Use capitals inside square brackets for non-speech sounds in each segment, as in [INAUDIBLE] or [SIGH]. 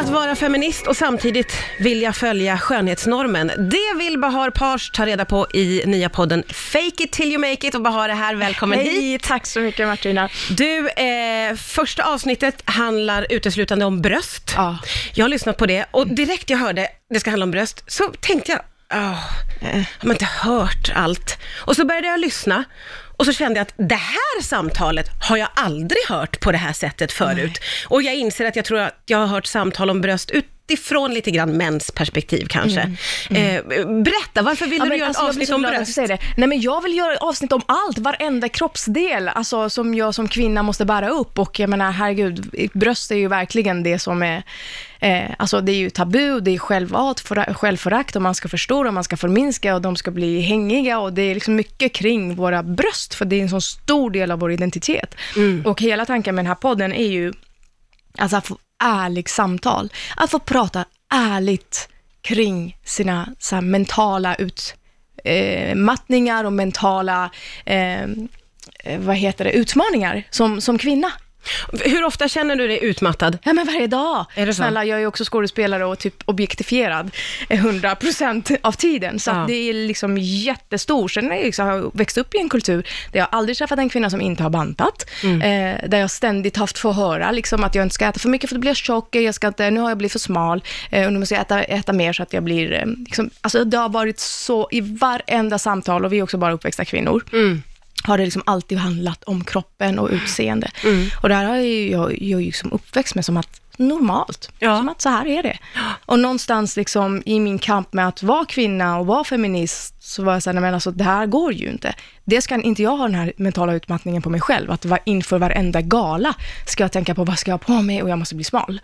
att vara feminist och samtidigt vilja följa skönhetsnormen. Det vill Bahar Pars ta reda på i nya podden Fake it till you make it. Och Bahar är här, välkommen hit. Hej, tack så mycket Martina. Du, eh, första avsnittet handlar uteslutande om bröst. Ja. Jag har lyssnat på det och direkt jag hörde det ska handla om bröst så tänkte jag, åh, har man inte hört allt? Och så började jag lyssna och så kände jag att det här samtalet har jag aldrig hört på det här sättet förut. Och jag inser att jag tror att jag har hört samtal om bröst utifrån lite grann mäns perspektiv kanske. Eh, berätta, varför ville Mm, Ja, du göra alltså, ett jag avsnitt om bröst? säger det. Nej, men jag vill göra avsnitt om allt, varenda kroppsdel, alltså som jag som kvinna måste bära upp. Och jag menar, herregud, bröst är ju verkligen det som är, eh, alltså det är ju tabu, det är självhat, föra- självförakt och man ska förstora, och man ska förminska och de ska bli hängiga och det är liksom mycket kring våra bröst, för det är en så stor del av vår identitet. Och hela tanken med den här podden är ju Alltså ärligt samtal. Att få prata ärligt kring sina så här, mentala utmattningar eh, och mentala eh, eh, vad heter det, utmaningar som, som kvinna. Hur ofta känner du dig utmattad? Ja, men varje dag. Är det så? Snälla, jag är också skådespelare och typ objektifierad eh, 100% av tiden. Så Ja. det är liksom jättestor. Sen har jag liksom har växt upp i en kultur där jag aldrig träffat en kvinna som inte har bantat. Mm. Eh, där jag ständigt haft få höra liksom, att jag inte ska äta för mycket för då blir jag tjock. Jag ska inte, nu har jag blivit för smal. Eh, och nu måste jag äta, äta mer så att jag blir... Eh, liksom, alltså det har varit så i varenda samtal och vi är också bara uppväxta kvinnor Mm. Har det liksom alltid handlat om kroppen och utseende. Mm. Och det här har jag, jag ju liksom uppväxt med som att normalt, Ja. som att så här är det. Och någonstans liksom i min kamp med att vara kvinna och vara feminist, så var jag såhär, nej men alltså det här går ju inte. Det ska inte jag ha den här mentala utmattningen på mig själv, att var, inför varenda gala ska jag tänka på vad ska jag ha på mig och jag måste bli smal.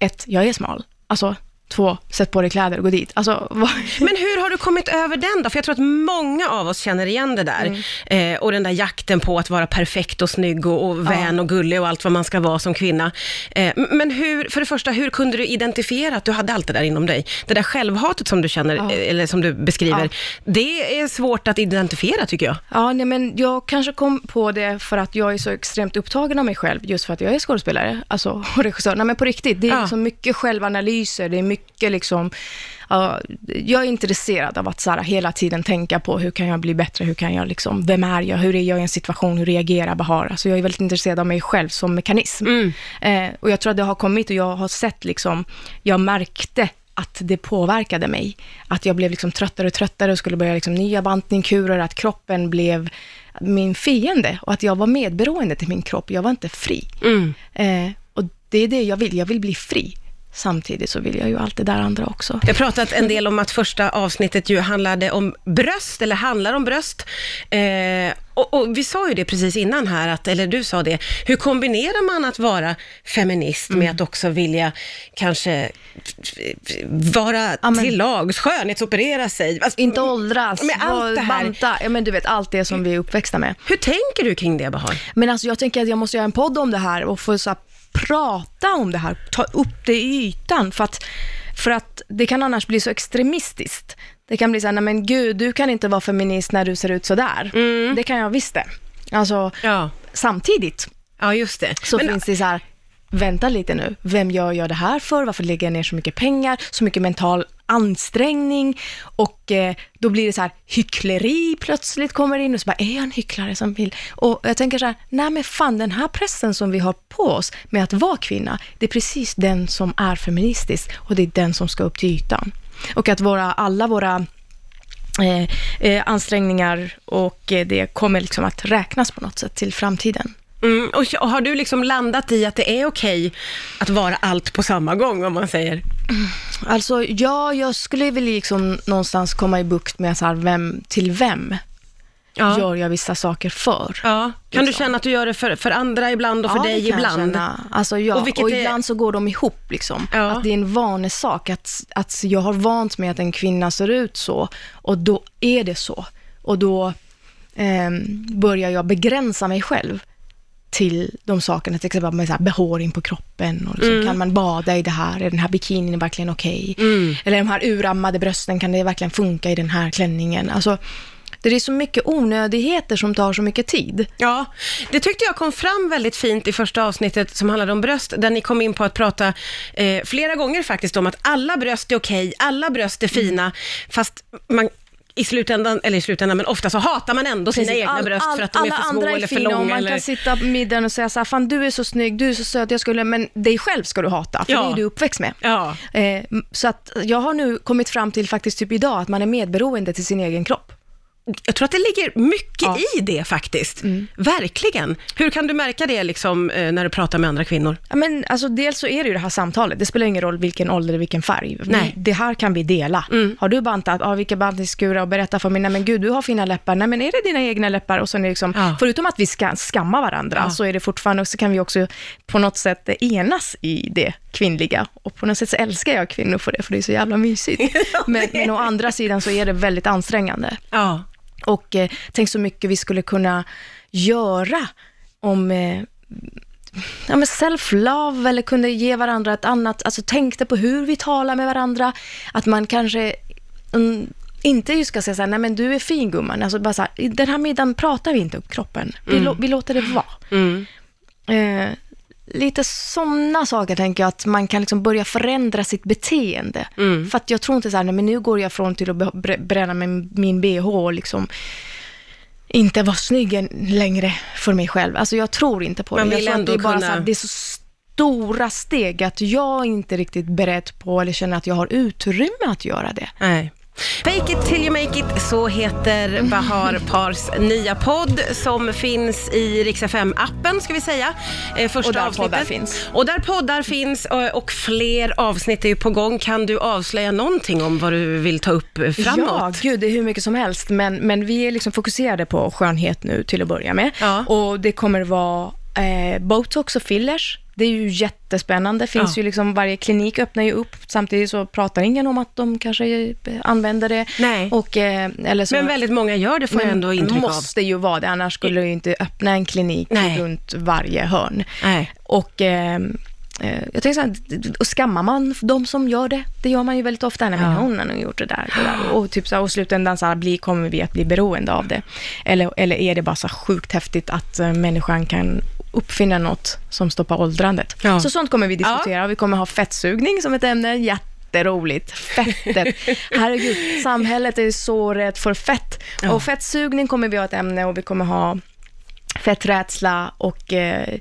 Ett, jag är smal. Alltså, två, sätt på dig kläder och gå dit. Alltså, [LAUGHS] vad... Men hur har du kommit över den då? För jag tror att många av oss känner igen det där. Eh, och den där jakten på att vara perfekt och snygg och, och vän och gullig och allt vad man ska vara som kvinna. Eh, men hur, för det första, hur kunde du identifiera att du hade allt det där inom dig? Det där självhatet som du känner, Ja. eh, eller som du beskriver, Ja. det är svårt att identifiera tycker jag. Ja, nej, men jag kanske kom på det för att jag är så extremt upptagen av mig själv, just för att jag är skådespelare, alltså [LAUGHS] och regissör. Nej, men på riktigt, det är Ja. liksom mycket självanalyser, det är mycket liksom, ja, jag är intresserad av att så här, hela tiden tänka på hur kan jag bli bättre, hur kan jag liksom, vem är jag, hur är jag i en situation, hur reagerar Bahar? Alltså jag är väldigt intresserad av mig själv som mekanism. Mm. Eh, och jag tror att det har kommit och jag har sett liksom, jag märkte att det påverkade mig. Att jag blev liksom tröttare och tröttare och skulle börja liksom nya bantningskurer, att kroppen blev min fiende och att jag var medberoende till min kropp. Jag var inte fri. Mm. Eh, och det är det jag vill, jag vill bli fri. Samtidigt så vill jag ju allt det där andra också. Vi har pratat en del om att första avsnittet ju handlade om bröst, eller handlar om bröst. Eh, och, och vi sa ju det precis innan här, att, eller du sa det, hur kombinerar man att vara feminist med att också vilja kanske vara Ja, men- till lags, skönhetsoperera sig? Alltså, Inte åldras, Med allt det här. banta, ja men du vet allt det som vi är uppväxta med. Hur tänker du kring det, Bahar? Men alltså jag tänker att jag måste göra en podd om det här och få så här, prata om det här, ta upp det i ytan. För att, för att det kan annars bli så extremistiskt. Det kan bli så här, nej men gud, du kan inte vara feminist när du ser ut så där. Det kan jag visst det. Alltså, Ja, samtidigt ja just det. så Men- finns det så här, vänta lite nu, vem gör jag det här för? Varför lägger jag ner så mycket pengar, så mycket mental ansträngning? Och eh, då blir det så här, hyckleri plötsligt kommer in och så bara, är jag en hycklare som vill? Och jag tänker så här, nej men fan den här pressen som vi har på oss med att vara kvinna, det är precis den som är feministisk och det är den som ska upp till ytan. Och att våra, alla våra eh, eh, ansträngningar och eh, det kommer liksom att räknas på något sätt till framtiden. Mm, och, har du liksom landat i att det är okej att vara allt på samma gång, om man säger? Alltså, ja, jag skulle väl liksom någonstans komma i bukt med så här, vem till vem Ja. gör jag vissa saker för. ja. Kan du Liksom. känna att du gör det för, för andra ibland och för Ja, dig ibland? känna. Alltså, ja. Och Och, vilket är- ibland så går de ihop. Liksom. Ja. Att det är en vanesak. Att, att jag har vant mig att en kvinna ser ut så och då är det så. Och då ehm, börjar jag begränsa mig själv till de sakerna, till exempel med så här behåring på kroppen. Och liksom, Mm. Kan man bada i det här? Är den här bikinin verkligen okej? Mm. Eller de här urammade brösten, kan det verkligen funka i den här klänningen? Alltså, Det är så mycket onödigheter som tar så mycket tid. Ja, det tyckte jag kom fram väldigt fint i första avsnittet som handlade om bröst, där ni kom in på att prata eh, flera gånger faktiskt om att alla bröst är okej, alla bröst är fina, fast man i slutändan, eller i slutändan, men ofta så hatar man ändå sina Precis. egna All- bröst för all- att de är alla för små andra är eller för fina och långa. man Eller... kan sitta på middagen och säga så här, fan du är så snygg, du är så söt, jag skulle, men dig själv ska du hata, för Ja. det är du uppväxt med. Ja, Eh, så att jag har nu kommit fram till faktiskt typ idag att man är medberoende till sin egen kropp. Jag tror att det ligger mycket Ja. i det faktiskt. Verkligen. Hur kan du märka det liksom, eh, när du pratar med andra kvinnor? Ja, men alltså, dels så är det ju det här samtalet, det spelar ingen roll vilken ålder eller vilken färg. Nej. Mm. Det här kan vi dela. Har du bantat, ja vilka bantningskurar och berätta för mig, nej men gud du har fina läppar, nej men är det dina egna läppar? Och sen är liksom, Ja. förutom att vi ska skamma varandra, så är det fortfarande, så kan vi också på något sätt enas i det kvinnliga. Och på något sätt så älskar jag kvinnor för det, för det är så jävla mysigt. [LAUGHS] men, men å andra sidan så är det väldigt ansträngande. Ja. Och eh, tänk så mycket vi skulle kunna göra om eh, ja, self-love eller kunde ge varandra ett annat, alltså tänkte på hur vi talar med varandra, att man kanske mm, inte just ska säga så här, nej men du är fin gumman, alltså bara så här, den här middagen pratar vi inte om kroppen, vi, lå- vi låter det vara. Mm. Eh, lite sådana saker tänker jag, att man kan liksom börja förändra sitt beteende. Mm. För att jag tror inte så här, nej, men nu går jag från till att bränna min, min bh och liksom inte vara snygg längre för mig själv. Alltså jag tror inte på Man det. Vill ändå det är bara kunna- så här, det är så stora steg att jag inte riktigt beredd på eller känner att jag har utrymme att göra det. Nej. Fake it till you make it, så heter Bahar [LAUGHS] Pars nya podd som finns i Rix FM-appen, ska vi säga. Eh, första Och där avsnittet. poddar finns. Och där poddar finns och, och fler avsnitt är ju på gång. Kan du avslöja någonting om vad du vill ta upp eh, framåt? Ja, gud, det är hur mycket som helst. Men, men vi är liksom fokuserade på skönhet nu till att börja med. Ja. Och det kommer vara eh, botox och fillers. Det är ju jättespännande. Finns Ja. ju liksom, varje klinik öppnar ju upp. Samtidigt så pratar ingen om att de kanske eh, använder det. Nej. Och, eh, eller så, Men väldigt många gör det, får jag ändå intryck av. måste ju vara det, annars skulle du ju inte öppna en klinik Nej. runt varje hörn. Nej. Och eh, eh, jag tänker så här, och skammar man de som gör det? Det gör man ju väldigt ofta. Men Ja. hon har gjort det där. Det där. Och typ så här, och slutändan så här, bli, kommer vi att bli beroende av det? Eller, eller är det bara så sjukt häftigt att eh, människan kan uppfinna något som stoppar åldrandet? Ja. Så sånt kommer vi diskutera. Vi kommer ha fettsugning som ett ämne. Jätteroligt. Fettet. [LAUGHS] Herregud, samhället är så rädd för fett. Ja. Och fettsugning kommer vi ha ett ämne och vi kommer ha fetträdsla och eh,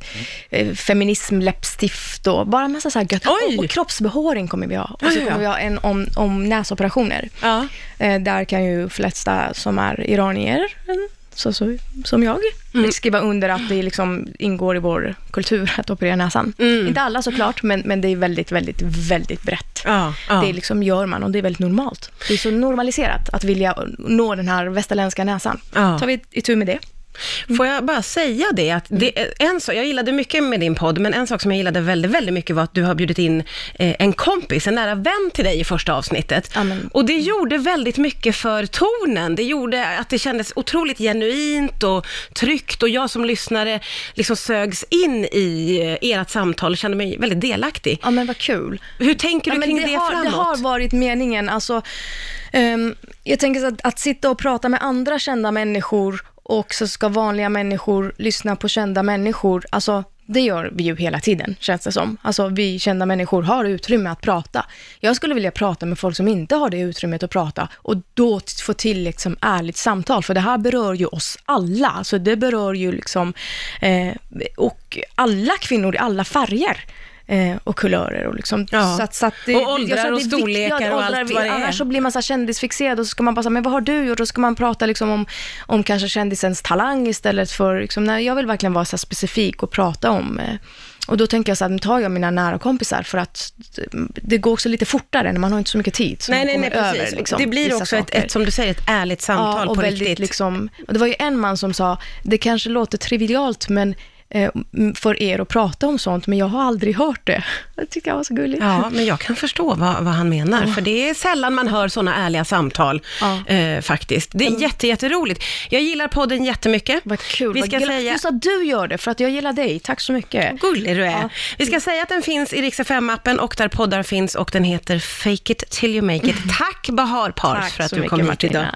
eh, feminism, läppstift och bara massa så här gött. Oj! Och, kroppsbehåring kommer vi ha. Och Ja, så ja, ja. kommer vi ha en om, om näsoperationer. Ja. Eh, där kan ju flesta som är iranier, mm, så, så, som jag, skriva under att det liksom ingår i vår kultur att operera näsan. Mm. Inte alla såklart, men, men det är väldigt, väldigt, väldigt brett. Ja, ja. Det liksom gör man och det är väldigt normalt. Det är så normaliserat att vilja nå den här västerländska näsan. Ja. tar vi itu med det. Får jag bara säga det, att det, är en sak, jag gillade mycket med din podd, men en sak som jag gillade väldigt, väldigt mycket var att du har bjudit in eh, en kompis, en nära vän till dig i första avsnittet. Ja, men- Och det gjorde väldigt mycket för tonen. Det gjorde att det kändes otroligt genuint och tryggt och jag som lyssnare liksom sögs in i eh, ert samtal och kände mig väldigt delaktig. Ja, men vad kul. Hur tänker du Ja, kring det, har, framåt? Det har varit meningen. Alltså, ehm, jag tänker så att, att sitta och prata med andra kända människor och så ska vanliga människor lyssna på kända människor. Alltså, det gör vi ju hela tiden, känns det som. Alltså, vi kända människor har utrymme att prata. Jag skulle vilja prata med folk som inte har det utrymmet att prata och då få till liksom ärligt samtal, för det här berör ju oss alla. Alltså, det berör ju liksom, eh, och alla kvinnor i alla färger. Eh, och kulörer och liksom. Ja. Så att, så att det, Och åldrar jag och storlekar och allt vad det är. Annars så blir man så kändisfixerad och så ska man bara säga, men vad har du gjort? Och så ska man prata liksom om, om kanske kändisens talang istället för, liksom, nej, jag vill verkligen vara så specifik och prata om eh, och då tänker jag så här, nu tar jag mina nära kompisar för att det går också lite fortare när man har inte så mycket tid. Så Nej, nej, nej, precis. över, liksom, det blir också ett, ett, som du säger, ett ärligt samtal Ja, och på väldigt riktigt. liksom, och det var ju en man som sa, det kanske låter trivialt men eh, för er att prata om sånt, men jag har aldrig hört det. [LAUGHS] Det tycker jag var så gulligt. Ja, men jag kan förstå vad, vad han menar, för det är sällan man hör sådana ärliga samtal, Ja. eh, faktiskt. Det är jätte, jätteroligt. Jag gillar podden jättemycket. Vad kul. Vi Vad ska gul- säga... Just att du gör det, för att jag gillar dig. Tack så mycket. Gullig du är. Ja. Vi ska säga att den finns i Rix FM-appen och där poddar finns och den heter Fake it till you make it. [LAUGHS] Tack Bahar Pars för att du kom hit idag.